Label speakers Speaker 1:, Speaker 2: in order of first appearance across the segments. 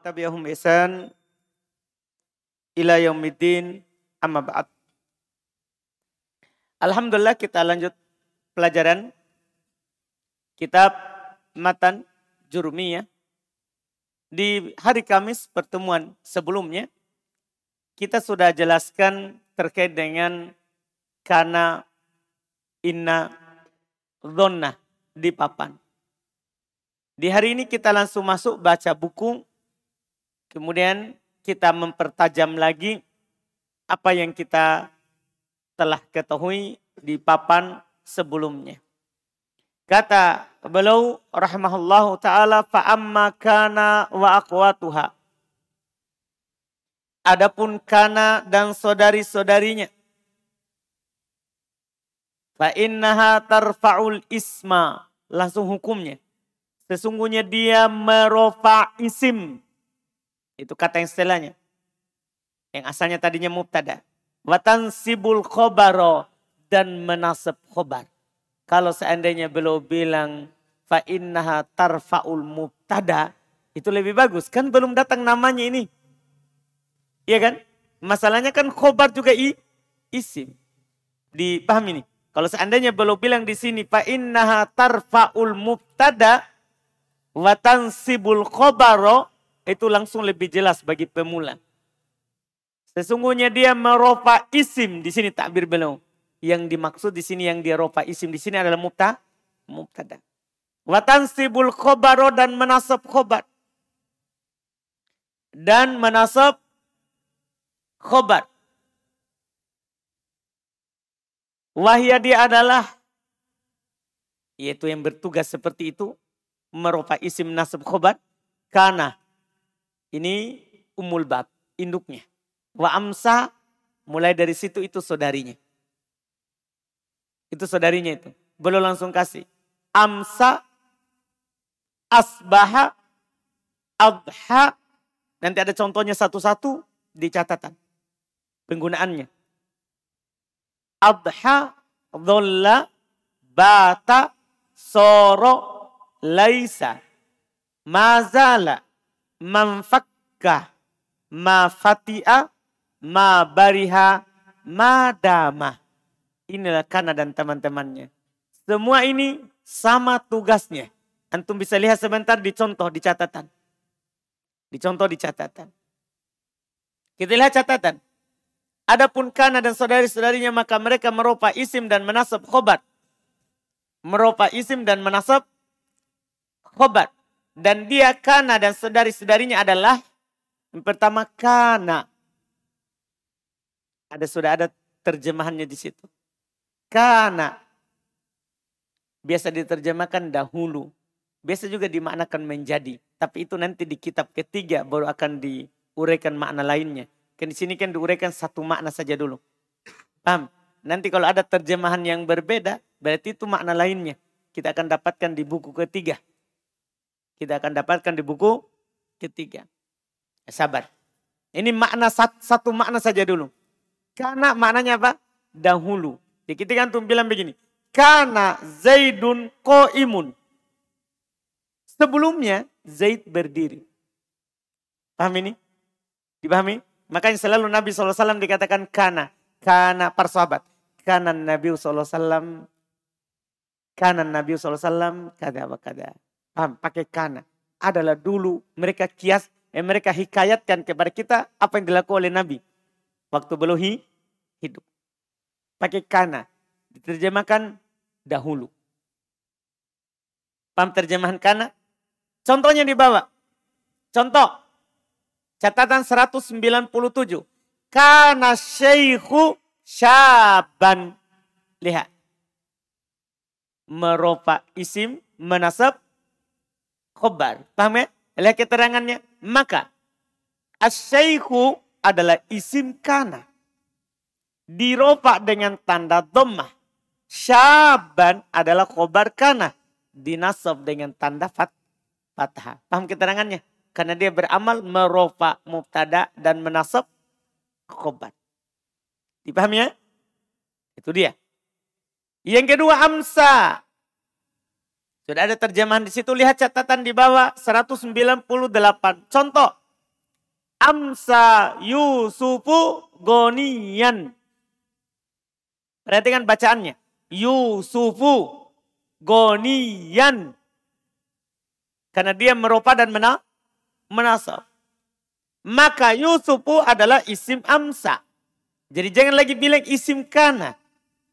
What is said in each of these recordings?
Speaker 1: tabi'ahum isan ila yaumiddin amma ba'd. Alhamdulillah kita lanjut pelajaran kitab Matan Jurumiyah. Di hari Kamis pertemuan sebelumnya kita sudah jelaskan terkait dengan kana inna dhonna di papan. Di hari ini kita langsung masuk baca buku Kemudian kita mempertajam lagi apa yang kita telah ketahui di papan sebelumnya. Kata beliau rahimahullahu taala fa amma kana wa aqwatuha. Adapun kana dan saudari-saudarinya fa innaha tarfa'ul isma langsung hukumnya. Sesungguhnya dia merofa isim itu kata yang setelahnya. Yang asalnya tadinya mubtada. Watan sibul khobaro dan menasab khobar. Kalau seandainya beliau bilang fa innaha tarfaul mubtada itu lebih bagus kan belum datang namanya ini. Iya kan? Masalahnya kan khobar juga i, isim. Dipahami nih. Kalau seandainya beliau bilang di sini fa innaha tarfaul mubtada watan sibul khobaro itu langsung lebih jelas bagi pemula. Sesungguhnya dia merofa isim di sini takbir beliau. Yang dimaksud di sini yang dia rofa isim di sini adalah mubta, mubtada. Watan sibul khobaro dan menasab khobar. Dan menasab khobar. Wahya dia adalah yaitu yang bertugas seperti itu merofa isim nasab khobar karena ini umul bab, induknya. Wa amsa, mulai dari situ itu saudarinya. Itu saudarinya itu. Belum langsung kasih. Amsa, asbaha, adha. Nanti ada contohnya satu-satu di catatan. Penggunaannya. Adha, dholla, bata, soro, laisa, mazala, manfakka ma fatia ma bariha ma dama. Inilah Kana dan teman-temannya. Semua ini sama tugasnya. Antum bisa lihat sebentar di contoh di catatan. Di contoh di catatan. Kita lihat catatan. Adapun Kana dan saudari-saudarinya maka mereka merupa isim dan menasab khobat. Merupa isim dan menasab khobat. Dan dia kana dan saudari-saudarinya adalah yang pertama kana. Ada sudah ada terjemahannya di situ. Kana. Biasa diterjemahkan dahulu. Biasa juga dimaknakan menjadi. Tapi itu nanti di kitab ketiga baru akan diuraikan makna lainnya. Kan di sini kan diuraikan satu makna saja dulu. Paham? Nanti kalau ada terjemahan yang berbeda, berarti itu makna lainnya. Kita akan dapatkan di buku ketiga. Kita akan dapatkan di buku ketiga. Ya, sabar. Ini makna satu makna saja dulu. Karena maknanya apa? Dahulu. Jadi kita kan bilang begini. Karena Zaidun imun. Sebelumnya Zaid berdiri. Paham ini? Dipahami? Makanya selalu Nabi SAW dikatakan kana. Kana persahabat. Kana Nabi SAW. Kana Nabi SAW. Kada apa kada. Paham? Pakai kana. Adalah dulu mereka kias, eh, mereka hikayatkan kepada kita apa yang dilakukan oleh Nabi. Waktu belum hidup. Pakai kana. Diterjemahkan dahulu. Paham terjemahan kana? Contohnya di bawah. Contoh. Catatan 197. Kana syekhu syaban. Lihat. Meropa isim menasab khobar. Paham ya? Lihat keterangannya. Maka asyaihu adalah isim kana. Diropa dengan tanda dhammah. Syaban adalah khobar kana. Dinasab dengan tanda fat, fathah. Paham keterangannya? Karena dia beramal merofa mubtada dan menasab khobar. Dipahami ya? Itu dia. Yang kedua amsa. Sudah ada terjemahan di situ. Lihat catatan di bawah 198. Contoh. amsa Yusufu goniyan. Perhatikan bacaannya. Yusufu goniyan. Karena dia merupa dan mena, menasab. Maka Yusufu adalah isim amsa. Jadi jangan lagi bilang isim kana.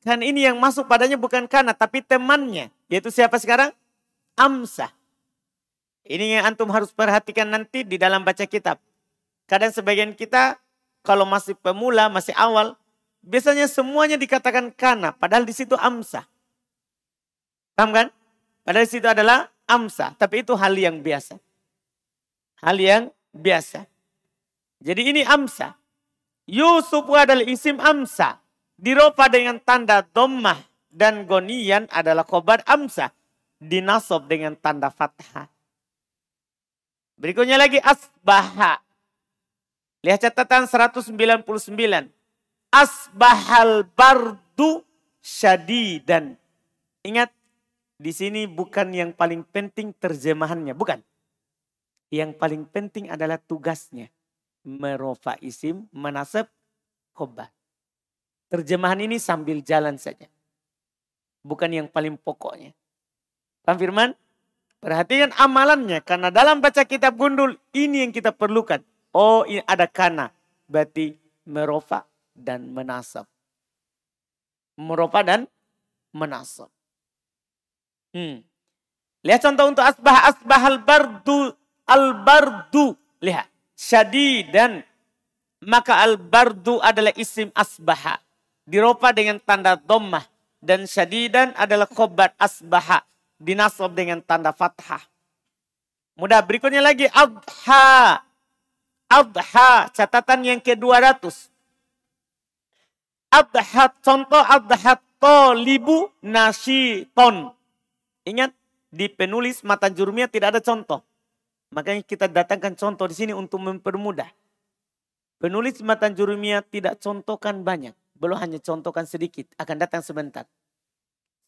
Speaker 1: Kan ini yang masuk padanya bukan kana tapi temannya. Yaitu siapa sekarang? Amsa. Ini yang antum harus perhatikan nanti di dalam baca kitab. Kadang sebagian kita kalau masih pemula, masih awal, biasanya semuanya dikatakan kana, padahal di situ amsa. Paham kan? Padahal di situ adalah amsa, tapi itu hal yang biasa. Hal yang biasa. Jadi ini amsa. Yusuf adalah isim amsa. Diropa dengan tanda dommah dan gonian adalah khobar amsa. Dinasob dengan tanda fathah. Berikutnya lagi asbaha. Lihat catatan 199. Asbahal bardu syadidan. Ingat, di sini bukan yang paling penting terjemahannya, bukan. Yang paling penting adalah tugasnya. Merofa isim, menasab, khobar. Terjemahan ini sambil jalan saja. Bukan yang paling pokoknya. Paham firman? Perhatikan amalannya. Karena dalam baca kitab gundul ini yang kita perlukan. Oh ini ada kana. Berarti merofa dan menasab. Merofa dan menasab. Hmm. Lihat contoh untuk asbah asbah al bardu al bardu. Lihat. dan Maka al bardu adalah isim asbaha. Diropa dengan tanda dommah. Dan syadidan adalah khobat asbaha dinasab dengan tanda fathah. Mudah berikutnya lagi adha. Adha catatan yang ke-200. Adha contoh adha tolibu nasiton. Ingat di penulis mata jurumnya tidak ada contoh. Makanya kita datangkan contoh di sini untuk mempermudah. Penulis mata jurumia tidak contohkan banyak. Belum hanya contohkan sedikit. Akan datang sebentar.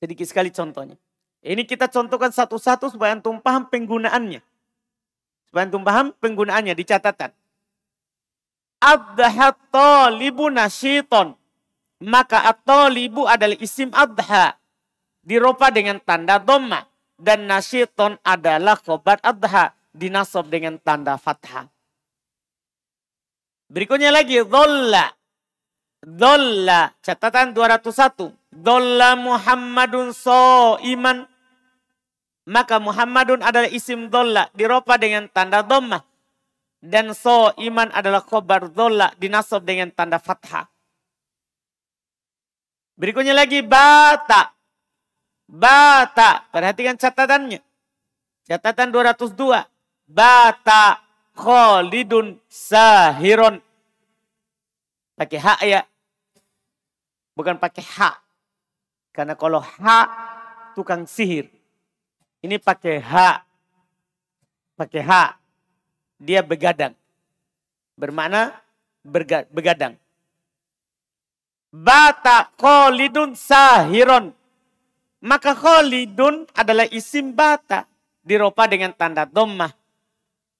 Speaker 1: Sedikit sekali contohnya. Ini kita contohkan satu-satu supaya antum paham penggunaannya. Supaya antum paham penggunaannya di catatan. Adha talibu nasyiton. Maka at-talibu adalah isim adha. Diropa dengan tanda doma. Dan nasyiton adalah khobar adha. Dinasob dengan tanda fathah. Berikutnya lagi. Dholla. Dholla. Catatan 201. Dholla Muhammadun so iman maka Muhammadun adalah isim dolla diropa dengan tanda dhammah. Dan so iman adalah khobar dolla dinasab dengan tanda fathah. Berikutnya lagi bata. Bata. Perhatikan catatannya. Catatan 202. Bata kholidun sahiron. Pakai hak ya. Bukan pakai hak. Karena kalau hak tukang sihir. Ini pakai hak. Pakai hak. Dia begadang. Bermakna begadang. Bata kholidun sahiron. Maka kholidun adalah isim bata. Diropa dengan tanda dommah.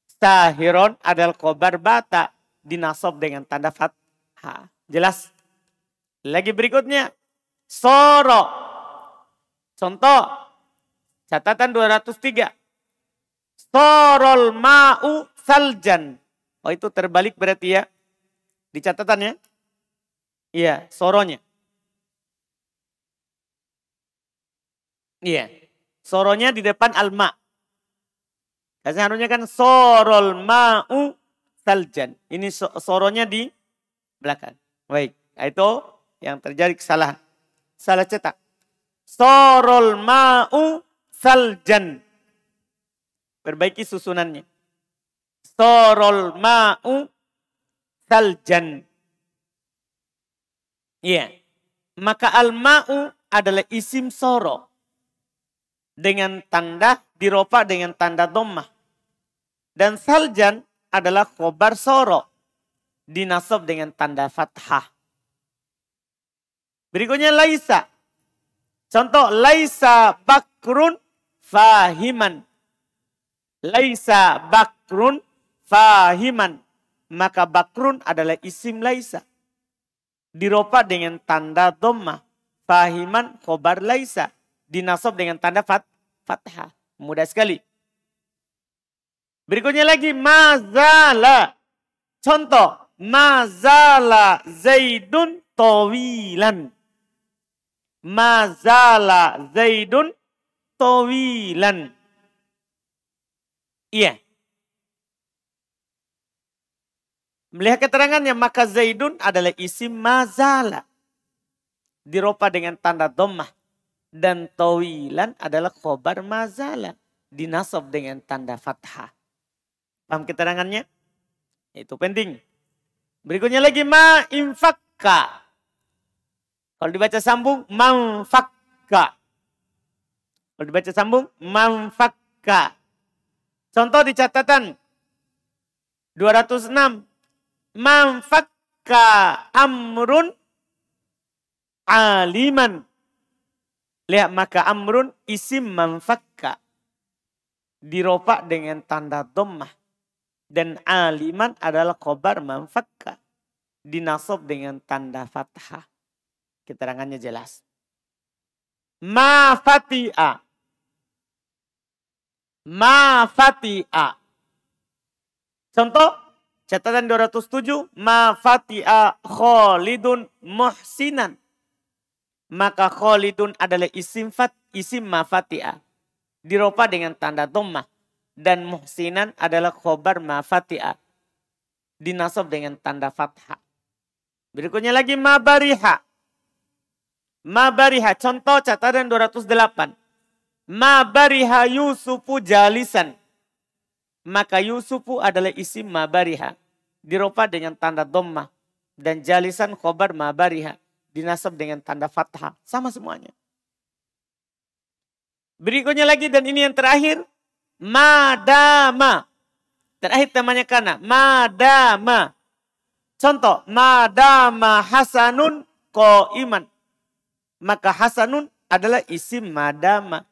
Speaker 1: Sahiron adalah kobar bata. Dinasob dengan tanda fathah. Jelas? Lagi berikutnya. Soro. Contoh. Catatan 203. Sorol ma'u saljan. Oh itu terbalik berarti ya. Di catatannya. Iya, soronya. Iya. Soronya di depan alma. Kasih harusnya kan sorol ma'u saljan. Ini soronya di belakang. Baik. Itu yang terjadi kesalahan. Salah cetak. Sorol ma'u saljan. Perbaiki susunannya. Sorol ma'u saljan. Iya. Maka al-ma'u adalah isim soro. Dengan tanda diropa dengan tanda dommah. Dan saljan adalah khobar soro. Dinasab dengan tanda fathah. Berikutnya laisa. Contoh laisa bakrun fahiman. Laisa bakrun fahiman. maka bakrun adalah isim laisa. Diropa dengan tanda dhammah. Fahiman khobar laisa. Dinasab dengan tanda fat, fathah. Mudah sekali. Berikutnya lagi mazala. Contoh. Mazala Zaidun tawilan. Mazala Zaidun tawilan. Iya. Melihat keterangannya maka Zaidun adalah isim mazala. Diropa dengan tanda domah. Dan tawilan adalah khobar mazala. Dinasab dengan tanda fathah. Paham keterangannya? Itu penting. Berikutnya lagi ma infakka. Kalau dibaca sambung manfakka. Kalau dibaca sambung manfakka. Contoh di catatan 206 manfakka amrun aliman. Lihat maka amrun isim manfakka. Diropak dengan tanda dhammah. Dan aliman adalah khobar manfakka. Dinasob dengan tanda fathah. Keterangannya jelas. Ma fati'a. Ma fati'a. Contoh Catatan 207, ma fati'a Khalidun muhsinan. Maka Khalidun adalah isim fat, isim ma fati'a. Diropa dengan tanda dhammah dan muhsinan adalah khobar ma fati'a. Dinasab dengan tanda fathah. Berikutnya lagi ma bariha. Ma bariha, contoh catatan 208. Ma bariha Yusufu jalisan maka Yusufu adalah isim mabariha. Diropa dengan tanda dhammah. Dan jalisan khobar mabariha. Dinasab dengan tanda fathah. Sama semuanya. Berikutnya lagi dan ini yang terakhir. Madama. Terakhir temanya kana. Madama. Contoh. Madama hasanun ko iman. Maka hasanun adalah isim madama.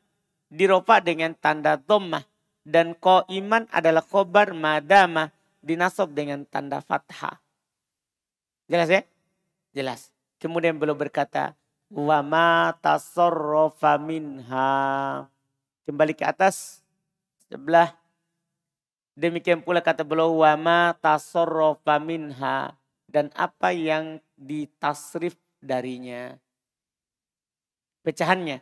Speaker 1: Diropa dengan tanda dhammah dan ko iman adalah khobar madama dinasob dengan tanda fathah. Jelas ya? Jelas. Kemudian beliau berkata, wa ma tasarrafa minha. Kembali ke atas sebelah. Demikian pula kata beliau wa ma tasarrafa minha dan apa yang ditasrif darinya. Pecahannya.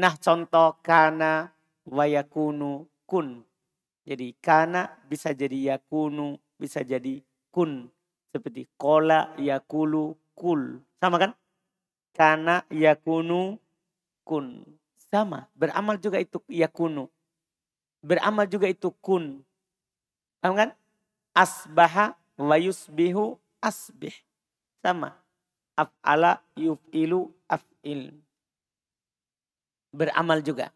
Speaker 1: Nah contoh kana wayakunu kun. Jadi kana bisa jadi yakunu, bisa jadi kun. Seperti kola yakulu kul. Sama kan? Kana yakunu kun. Sama. Beramal juga itu yakunu. Beramal juga itu kun. Paham kan? Asbaha wa yusbihu asbih. Sama. Af'ala yuf'ilu af'il. Beramal juga.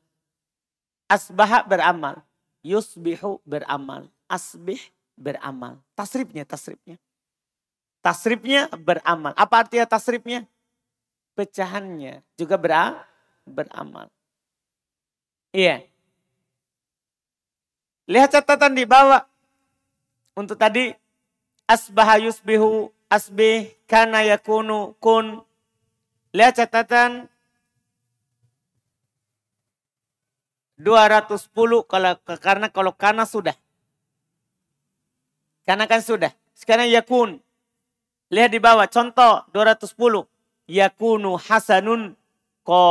Speaker 1: Asbaha beramal. Yusbihu beramal. Asbih beramal. Tasrifnya, tasrifnya. Tasrifnya beramal. Apa artinya tasrifnya? Pecahannya juga ber beramal. Iya. Lihat catatan di bawah. Untuk tadi asbaha yusbihu asbih kana yakunu kun. Lihat catatan 210 kalau karena kalau karena sudah. Karena kan sudah. Sekarang yakun. Lihat di bawah contoh 210. Yakunu hasanun ko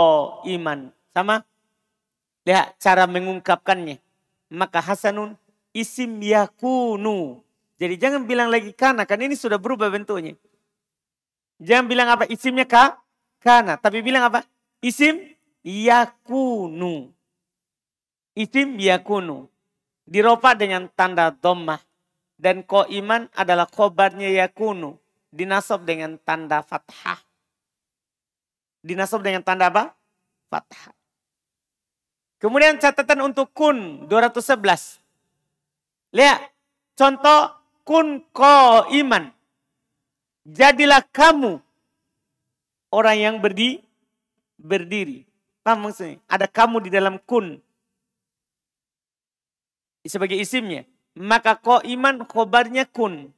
Speaker 1: iman. Sama? Lihat cara mengungkapkannya. Maka hasanun isim yakunu. Jadi jangan bilang lagi karena kan ini sudah berubah bentuknya. Jangan bilang apa isimnya ka, karena. Tapi bilang apa? Isim yakunu. Isim yakunu. Diropa dengan tanda dhammah. Dan ko iman adalah khobarnya yakunu. Dinasab dengan tanda fathah. Dinasab dengan tanda apa? Fathah. Kemudian catatan untuk kun 211. Lihat. Contoh kun ko iman. Jadilah kamu orang yang berdi, berdiri. Paham maksudnya? Ada kamu di dalam kun sebagai isimnya. Maka ko iman khobarnya kun.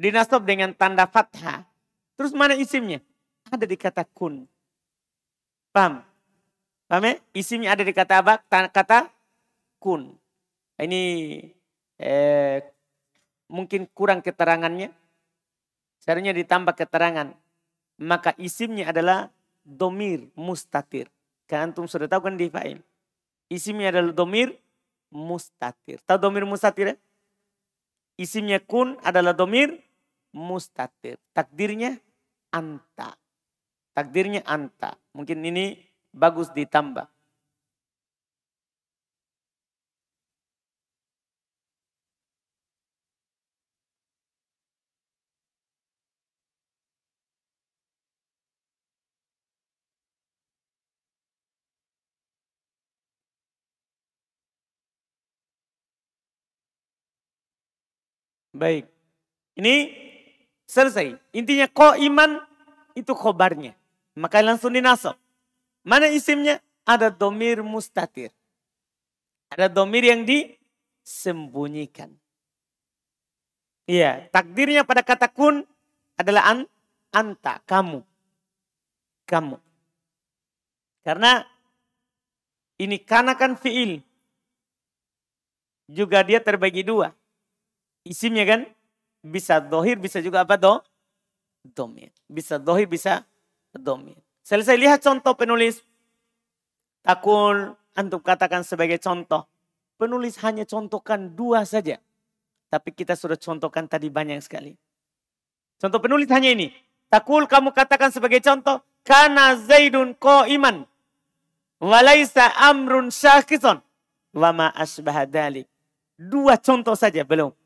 Speaker 1: Dinasab dengan tanda fathah. Terus mana isimnya? Ada di kata kun. Paham? Paham ya? Isimnya ada di kata apa? Kata kun. Ini eh, mungkin kurang keterangannya. Seharusnya ditambah keterangan. Maka isimnya adalah domir mustatir. Kan antum sudah tahu kan di fa'il. Isimnya adalah domir mustatir. Tahu domir mustatir ya? Isimnya kun adalah domir mustatir. Takdirnya anta. Takdirnya anta. Mungkin ini bagus ditambah. Baik. Ini selesai. Intinya ko iman itu khobarnya. Maka langsung dinasab. Mana isimnya? Ada domir mustatir. Ada domir yang disembunyikan. Iya, takdirnya pada kata kun adalah an, anta, kamu. Kamu. Karena ini karena kan fiil. Juga dia terbagi dua. Isimnya kan bisa dohir, bisa juga apa do? Domir. Bisa dohir, bisa domir. Selesai lihat contoh penulis. Takul antum katakan sebagai contoh. Penulis hanya contohkan dua saja. Tapi kita sudah contohkan tadi banyak sekali. Contoh penulis hanya ini. Takul kamu katakan sebagai contoh. Kana Zaidun ko iman. Walaisa amrun syakison. Wama asbahadalik. Dua contoh saja belum.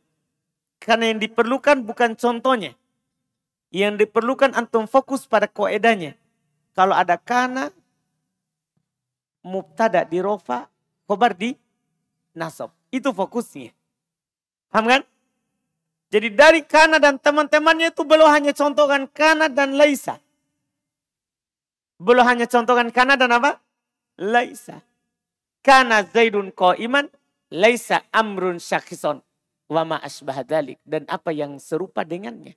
Speaker 1: Karena yang diperlukan bukan contohnya. Yang diperlukan antum fokus pada koedanya. Kalau ada kana, mubtada di rofa, khobar di nasab. Itu fokusnya. Paham kan? Jadi dari kana dan teman-temannya itu belum hanya contohkan kana dan laisa. Belum hanya contohkan kana dan apa? Laisa. Kana zaidun ko iman, laisa amrun syakison wama asbah dalik dan apa yang serupa dengannya.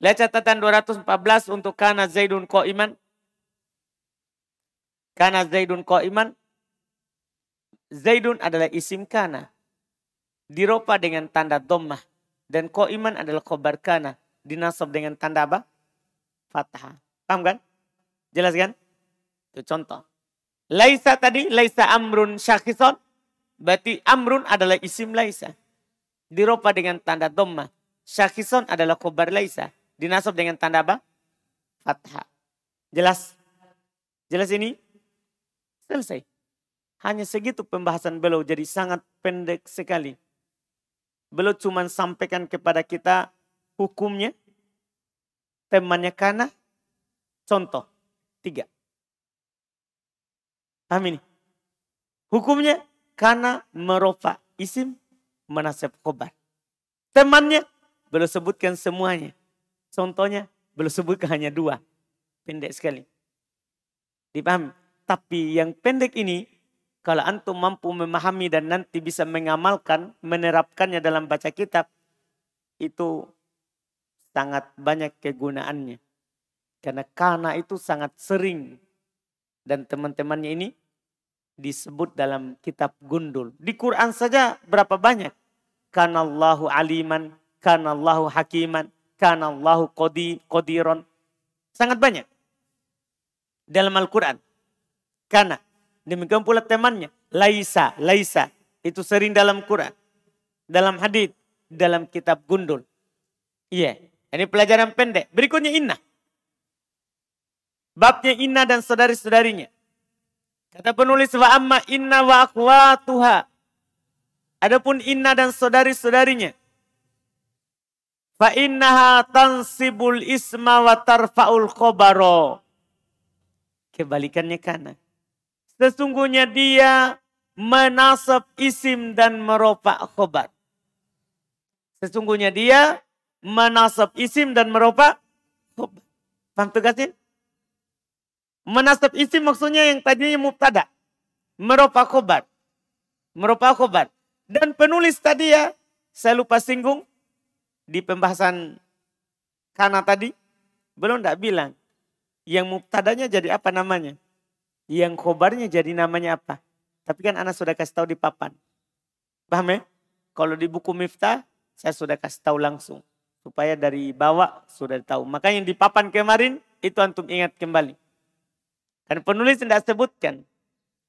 Speaker 1: Lihat catatan 214 untuk kana Zaidun iman. Kana Zaidun iman. Zaidun adalah isim kana. Diropa dengan tanda dommah. Dan iman adalah khobar kana. Dinasab dengan tanda apa? Fathah. Paham kan? Jelas kan? Itu contoh. Laisa tadi, laisa amrun syakison. Berarti amrun adalah isim laisa diropa dengan tanda dhamma. Syakison adalah kobar laisa. Dinasab dengan tanda apa? Fathah. Jelas? Jelas ini? Selesai. Hanya segitu pembahasan beliau jadi sangat pendek sekali. Beliau cuma sampaikan kepada kita hukumnya, temannya karena contoh tiga. Paham ini? Hukumnya karena merofa isim menasab khobar. Temannya belum sebutkan semuanya. Contohnya belum sebutkan hanya dua. Pendek sekali. Dipahami? Tapi yang pendek ini kalau antum mampu memahami dan nanti bisa mengamalkan, menerapkannya dalam baca kitab, itu sangat banyak kegunaannya. Karena kana itu sangat sering. Dan teman-temannya ini disebut dalam kitab gundul. Di Quran saja berapa banyak? Kanallahu aliman, kanallahu hakiman, kanallahu qadiron. Sangat banyak. Dalam Al-Quran. Karena demikian pula temannya. Laisa, laisa. Itu sering dalam Quran. Dalam hadith. Dalam kitab gundul. Iya. Yeah. Ini pelajaran pendek. Berikutnya inna. Babnya inna dan saudari-saudarinya. Kata penulis wa amma inna wa akhwatuha Adapun Inna dan saudari-saudarinya. Fa innaha tansibul isma wa tarfa'ul khobaro. Kebalikannya kana. Sesungguhnya dia menasab isim dan meropak khobar. Sesungguhnya dia menasab isim dan meropak khobar. Paham tugasnya? Menasab isim maksudnya yang tadinya mubtada. Meropak khobar. Meropak khobar. Dan penulis tadi ya, saya lupa singgung. di pembahasan kana tadi? Belum tidak bilang. Yang mubtadanya jadi apa namanya? Yang khobarnya jadi namanya apa? Tapi kan anak sudah kasih tahu di papan. Paham ya? Kalau di buku miftah, saya sudah kasih tahu langsung. Supaya dari bawah sudah tahu. Makanya yang di papan kemarin, itu antum ingat kembali. Dan penulis tidak sebutkan.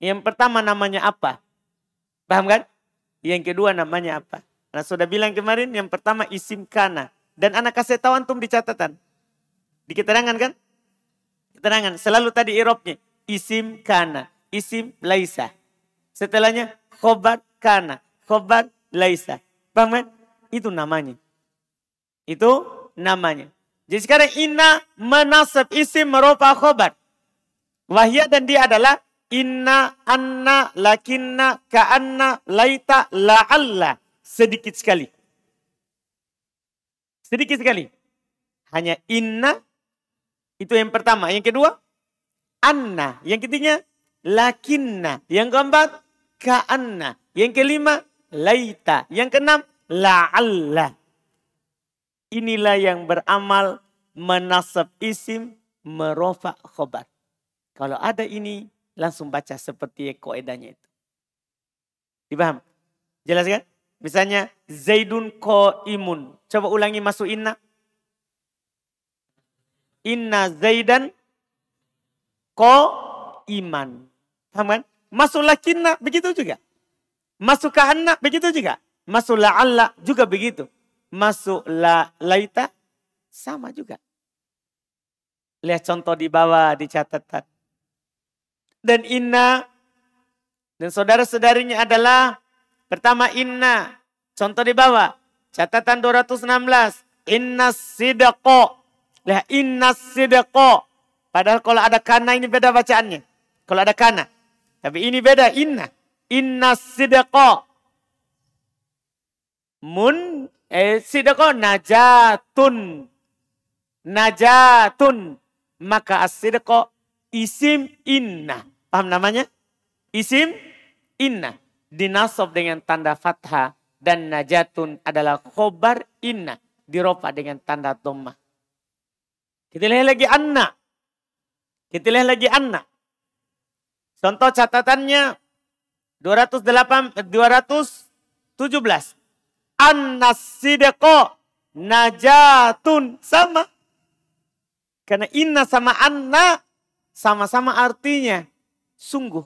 Speaker 1: Yang pertama namanya apa? Paham kan? Yang kedua namanya apa? Nah sudah bilang kemarin yang pertama isim kana. Dan anak kasih tahu antum di catatan. Di keterangan kan? Keterangan. Selalu tadi irobnya. Isim kana. Isim laisa. Setelahnya khobar kana. Khobar laisa. Paham kan? Itu namanya. Itu namanya. Jadi sekarang inna menasab isim merupa khobar. Wahya dan dia adalah inna, anna, lakinna, ka'anna, laita, la'alla. Sedikit sekali. Sedikit sekali. Hanya inna, itu yang pertama. Yang kedua, anna. Yang ketiga, lakinna. Yang keempat, ka'anna. Yang kelima, laita. Yang keenam, la'alla. Inilah yang beramal menasab isim merofa khobar. Kalau ada ini, langsung baca seperti koedanya itu. Dipaham? Jelas kan? Misalnya, Zaidun ko imun. Coba ulangi masuk inna. Inna Zaidan ko iman. Paham kan? Masuk lakinna begitu juga. Masuk kahanna begitu juga. Masuk la'alla juga begitu. Masuk la laita sama juga. Lihat contoh di bawah di catatan. Dan inna dan saudara-saudarinya adalah pertama inna. Contoh di bawah. Catatan 216. Inna sidaqo Lihat inna sidqo. Padahal kalau ada kana ini beda bacaannya. Kalau ada kana. Tapi ini beda inna. Inna sidqo. Mun eh sidqo najatun. Najatun. Maka as isim inna. Paham namanya? Isim inna. Dinasob dengan tanda fathah. Dan najatun adalah khobar inna. Diropa dengan tanda dhammah. Kita lihat lagi anak. Kita lihat lagi anak. Contoh catatannya 208 217. Annas sidqo najatun sama. Karena inna sama anna sama-sama artinya sungguh.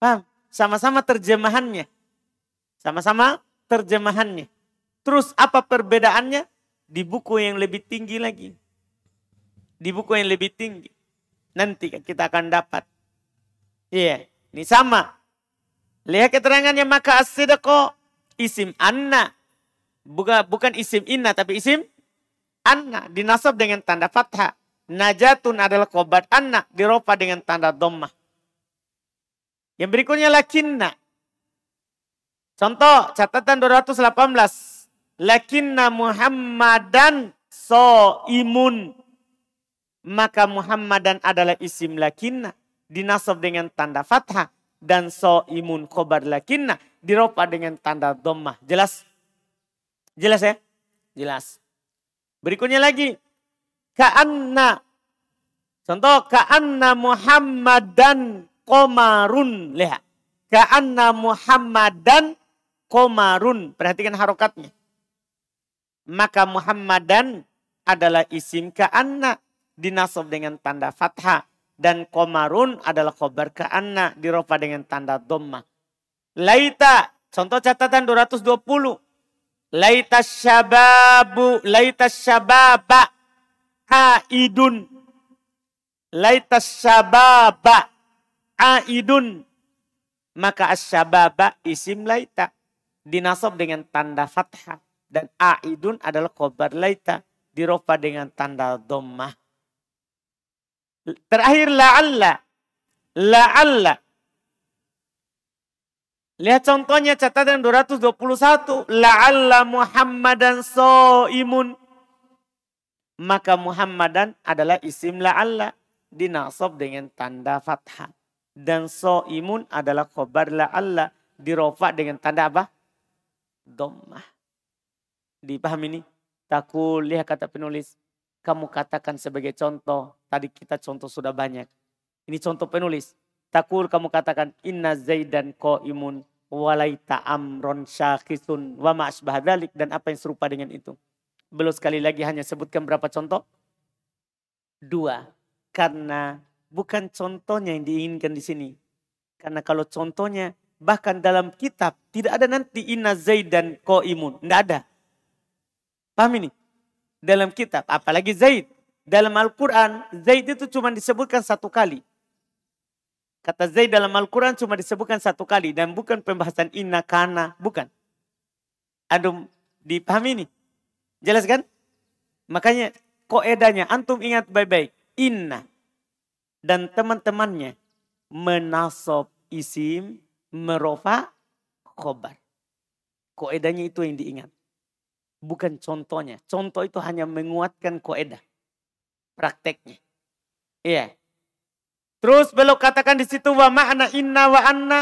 Speaker 1: Paham? Sama-sama terjemahannya. Sama-sama terjemahannya. Terus apa perbedaannya? Di buku yang lebih tinggi lagi di buku yang lebih tinggi. Nanti kita akan dapat. Iya, yeah. ini sama. Lihat keterangannya maka asidako isim anna. Bukan, bukan isim inna tapi isim anna. Dinasab dengan tanda fathah. Najatun adalah kobat anna. Diropa dengan tanda dommah. Yang berikutnya lakinna. Contoh catatan 218. Lakinna Muhammadan so imun maka Muhammadan adalah isim lakinna dinasab dengan tanda fathah dan so imun khobar lakinna diropa dengan tanda dhammah. Jelas? Jelas ya? Jelas. Berikutnya lagi ka'anna Contoh ka'anna Muhammadan komarun. Lihat. Ka'anna Muhammadan komarun. Perhatikan harokatnya. Maka Muhammadan adalah isim ka'anna dinasab dengan tanda fathah dan komarun adalah khobar ka'anna dirofa dengan tanda dhamma. Laita, contoh catatan 220. Laita syababu, laita syababa aidun. Laita syababa aidun. Maka asyababa isim laita. Dinasab dengan tanda fathah. Dan aidun adalah khobar laita. Dirofa dengan tanda dhammah. Terakhir la'alla. La'alla. Lihat contohnya catatan 221. La'alla Muhammadan so'imun. Maka Muhammadan adalah isim la'alla. Dinasab dengan tanda fathah. Dan so'imun adalah khobar la'alla. Dirofa dengan tanda apa? Dommah. Dipahami ini? Takul, lihat kata penulis. Kamu katakan sebagai contoh. Tadi kita contoh sudah banyak. Ini contoh penulis. Takul kamu katakan inna zaidan imun walaita amron syakhisun wa ma'asbah dan apa yang serupa dengan itu. Belum sekali lagi hanya sebutkan berapa contoh? Dua. Karena bukan contohnya yang diinginkan di sini. Karena kalau contohnya bahkan dalam kitab tidak ada nanti inna zaidan ko imun. Tidak ada. Paham ini? Dalam kitab, apalagi Zaid. Dalam Al-Quran, Zaid itu cuma disebutkan satu kali. Kata Zaid dalam Al-Quran cuma disebutkan satu kali. Dan bukan pembahasan inna kana. Bukan. Aduh dipahami ini. Jelas kan? Makanya koedanya antum ingat baik-baik. Inna. Dan teman-temannya menasob isim merofa khobar. Koedanya itu yang diingat. Bukan contohnya. Contoh itu hanya menguatkan koedah. Prakteknya. Iya. Terus belok katakan di situ wa makna inna wa anna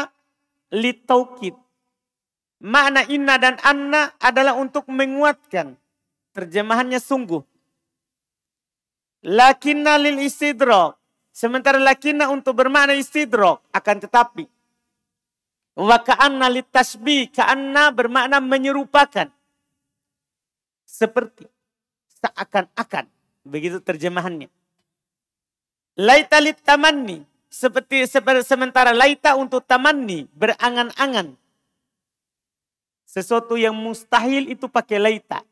Speaker 1: litaukid. Makna inna dan anna adalah untuk menguatkan. Terjemahannya sungguh. Lakinna lil istidrok. Sementara lakinna untuk bermakna istidrok. Akan tetapi. Wa ka'anna litasbih. Ka'anna bermakna menyerupakan. Seperti. Seakan-akan. Begitu terjemahannya. Laita lit tamanni. Seperti sementara laita untuk tamanni. Berangan-angan. Sesuatu yang mustahil itu pakai laita.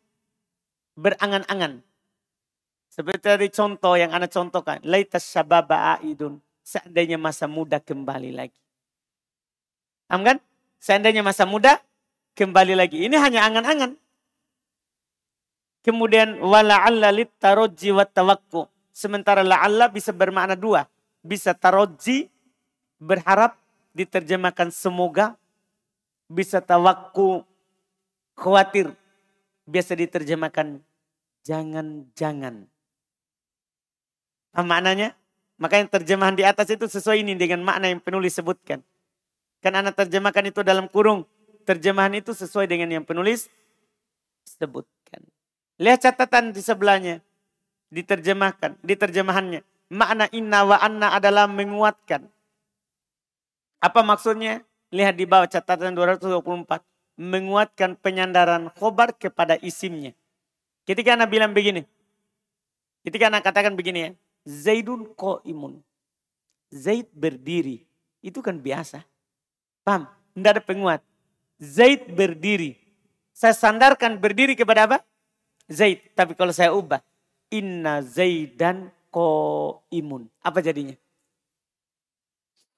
Speaker 1: Berangan-angan. Seperti tadi contoh yang anak contohkan. Laita syababa aidun. Seandainya masa muda kembali lagi. Paham kan? Seandainya masa muda kembali lagi. Ini hanya angan-angan. Kemudian wala'alla lit taroji wa tawakku. Sementara la'alla bisa bermakna dua. Bisa taroji, berharap, diterjemahkan semoga. Bisa tawakku, khawatir. Biasa diterjemahkan jangan-jangan. Apa maknanya? Makanya terjemahan di atas itu sesuai ini dengan makna yang penulis sebutkan. Kan anak terjemahkan itu dalam kurung. Terjemahan itu sesuai dengan yang penulis sebutkan. Lihat catatan di sebelahnya diterjemahkan, diterjemahannya. Makna inna wa anna adalah menguatkan. Apa maksudnya? Lihat di bawah catatan 224. Menguatkan penyandaran khobar kepada isimnya. Ketika anak bilang begini. Ketika anak katakan begini ya. Zaidun ko imun. Zaid berdiri. Itu kan biasa. Paham? Tidak ada penguat. Zaid berdiri. Saya sandarkan berdiri kepada apa? Zaid. Tapi kalau saya ubah. Inna Zaidan ko imun. Apa jadinya?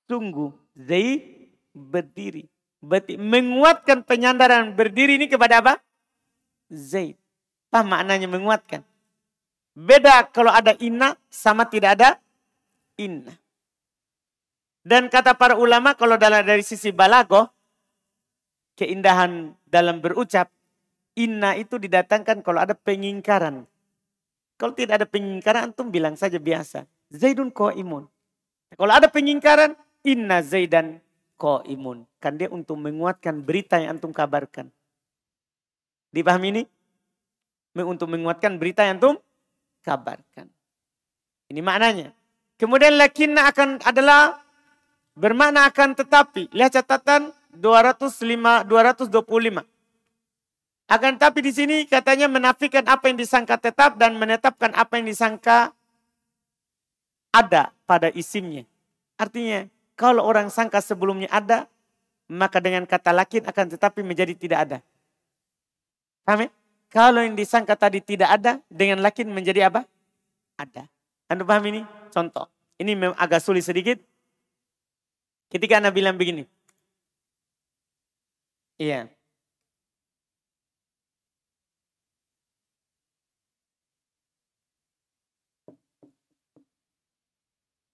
Speaker 1: Sungguh Zaid berdiri. Berarti menguatkan penyandaran berdiri ini kepada apa? Zaid. Apa maknanya menguatkan? Beda kalau ada inna sama tidak ada inna. Dan kata para ulama kalau dalam dari sisi balago, keindahan dalam berucap, inna itu didatangkan kalau ada pengingkaran. Kalau tidak ada pengingkaran, antum bilang saja biasa. Zaidun ko imun. Kalau ada pengingkaran, inna Zaidan ko imun. Kan dia untuk menguatkan berita yang antum kabarkan. Dipahami ini? Untuk menguatkan berita yang antum kabarkan. Ini maknanya. Kemudian lakinna akan adalah bermakna akan tetapi. Lihat catatan 205, 225. Akan tapi di sini katanya menafikan apa yang disangka tetap dan menetapkan apa yang disangka ada pada isimnya. Artinya kalau orang sangka sebelumnya ada, maka dengan kata lakin akan tetapi menjadi tidak ada. Paham ya? Kalau yang disangka tadi tidak ada, dengan lakin menjadi apa? Ada. Anda paham ini? Contoh. Ini memang agak sulit sedikit. Ketika Anda bilang begini. Iya.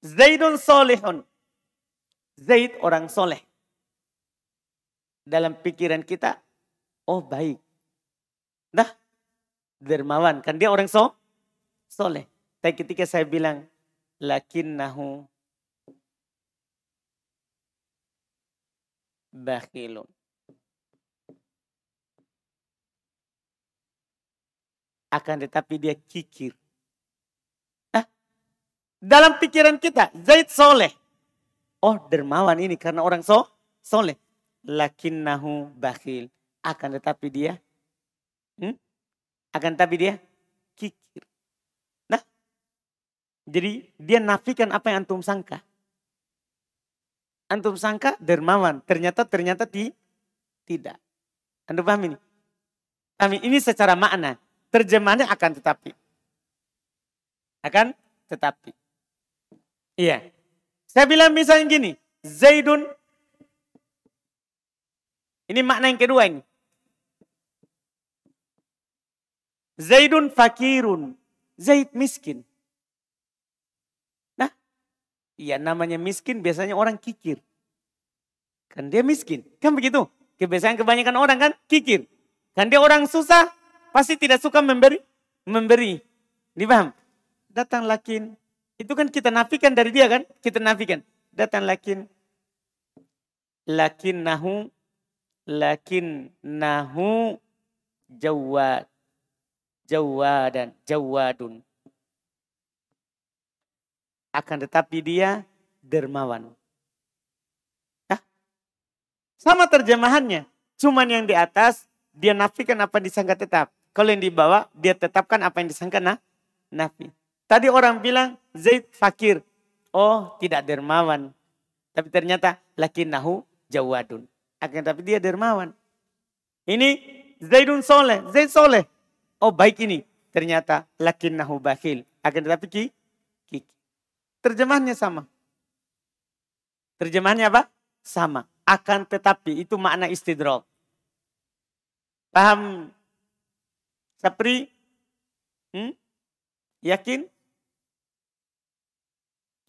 Speaker 1: Zaidun solehun. Zaid orang soleh. Dalam pikiran kita, oh baik. Nah, dermawan. Kan dia orang so, soleh. Tapi ketika saya bilang, lakinnahu bakhilun. Akan tetapi dia kikir. Nah, dalam pikiran kita, Zaid soleh. Oh dermawan ini karena orang so, soleh. Lakinnahu bakhil. Akan tetapi dia, hmm? akan tetapi dia kikir. Nah, jadi dia nafikan apa yang antum sangka. Antum sangka dermawan, ternyata ternyata ti, tidak. Anda paham ini? Kami ini secara makna, terjemahannya akan tetapi. Akan tetapi. Iya. Saya bilang misalnya gini, Zaidun ini makna yang kedua ini. Zaidun fakirun. Zaid miskin. Iya namanya miskin biasanya orang kikir. Kan dia miskin. Kan begitu. Kebiasaan kebanyakan orang kan kikir. Kan dia orang susah pasti tidak suka memberi. Memberi. Dipaham? Datang lakin. Itu kan kita nafikan dari dia kan. Kita nafikan. Datang lakin. Lakin nahu. Lakin nahu jawad. Jawadan. Jawadun akan tetapi dia dermawan. Hah? Sama terjemahannya. Cuman yang di atas dia nafikan apa yang disangka tetap. Kalau yang di bawah dia tetapkan apa yang disangka nah, nafi. Tadi orang bilang Zaid fakir. Oh tidak dermawan. Tapi ternyata laki nahu jawadun. Akan tapi dia dermawan. Ini Zaidun soleh. Zaid soleh. Oh baik ini. Ternyata laki nahu bakhil. Akan tetapi ki, Terjemahannya sama. Terjemahannya apa? Sama. Akan tetapi itu makna istidrok. Paham? Sapri? Hmm? Yakin?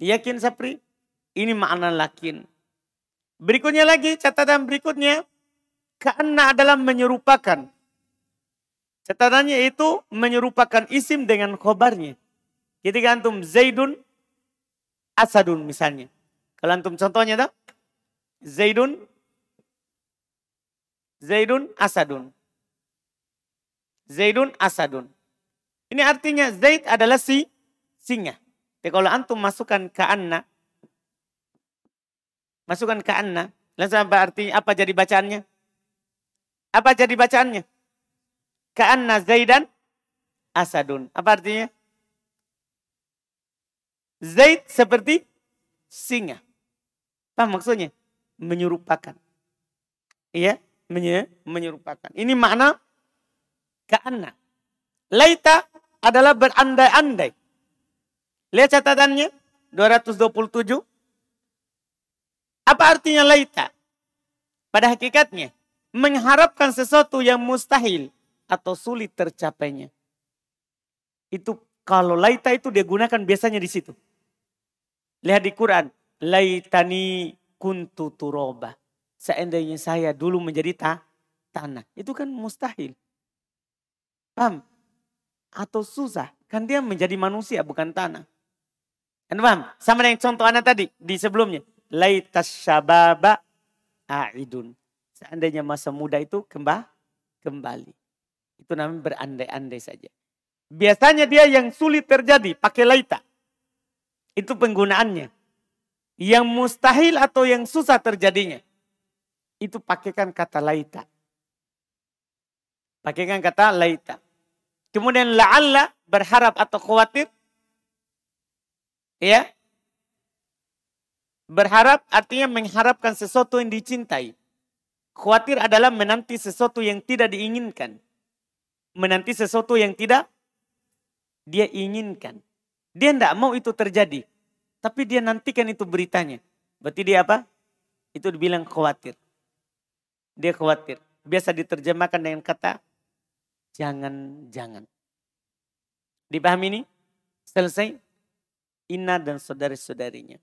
Speaker 1: Yakin Sapri? Ini makna lakin. Berikutnya lagi, catatan berikutnya. Karena adalah menyerupakan. Catatannya itu menyerupakan isim dengan khobarnya. Ketika antum Zaidun asadun misalnya. Kalau antum contohnya tak? Zaidun Zaidun asadun. Zaidun asadun. Ini artinya Zaid adalah si singa. Jadi kalau antum masukkan ke anna, masukkan ke anna, langsung apa artinya? Apa jadi bacaannya? Apa jadi bacaannya? Ke anna Zaidan asadun. Apa artinya? Zaid seperti singa. Apa maksudnya? Menyerupakan. Iya, menyerupakan. Ini makna keana. Laita adalah berandai-andai. Lihat catatannya 227. Apa artinya laita? Pada hakikatnya mengharapkan sesuatu yang mustahil atau sulit tercapainya. Itu kalau laita itu dia gunakan biasanya di situ. Lihat di Quran. Laitani kuntu turoba. Seandainya saya dulu menjadi ta tanah. Itu kan mustahil. Paham? Atau susah. Kan dia menjadi manusia bukan tanah. Kan paham? Sama dengan contoh anak tadi di sebelumnya. Laitas syababa a'idun. Seandainya masa muda itu kembali. kembali. Itu namanya berandai-andai saja. Biasanya dia yang sulit terjadi pakai laita. Itu penggunaannya. Yang mustahil atau yang susah terjadinya. Itu pakaikan kata laita. Pakaikan kata laita. Kemudian la'alla berharap atau khawatir. Ya. Berharap artinya mengharapkan sesuatu yang dicintai. Khawatir adalah menanti sesuatu yang tidak diinginkan. Menanti sesuatu yang tidak dia inginkan. Dia tidak mau itu terjadi. Tapi dia nantikan itu beritanya. Berarti dia apa? Itu dibilang khawatir. Dia khawatir. Biasa diterjemahkan dengan kata jangan-jangan. Dipahami ini? Selesai? Ina dan saudari-saudarinya.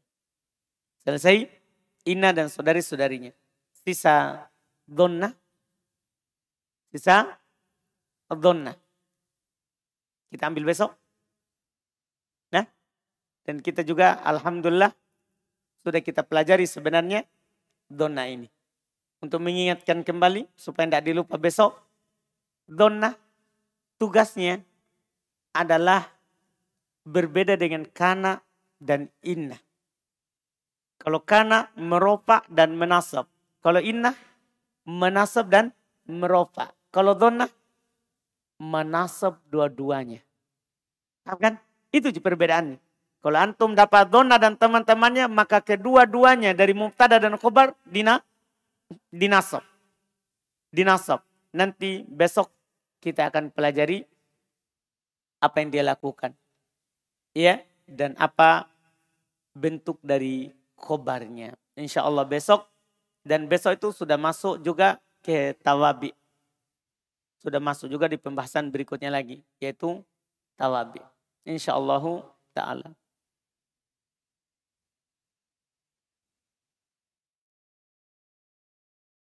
Speaker 1: Selesai? Ina dan saudari-saudarinya. Sisa donna. Sisa donna. Kita ambil besok. Dan kita juga Alhamdulillah sudah kita pelajari sebenarnya dona ini. Untuk mengingatkan kembali supaya tidak dilupa besok. Dona tugasnya adalah berbeda dengan kana dan inna. Kalau kana merofa dan menasab. Kalau inna menasab dan merofa. Kalau donna menasab dua-duanya. Kan? Itu perbedaannya. Kalau antum dapat donna dan teman-temannya, maka kedua-duanya dari mubtada dan khobar dina, dinasab. Dinasab. Nanti besok kita akan pelajari apa yang dia lakukan. Ya, dan apa bentuk dari khobarnya. Insya Allah besok. Dan besok itu sudah masuk juga ke tawabi. Sudah masuk juga di pembahasan berikutnya lagi. Yaitu tawabi. Insya Allah ta'ala.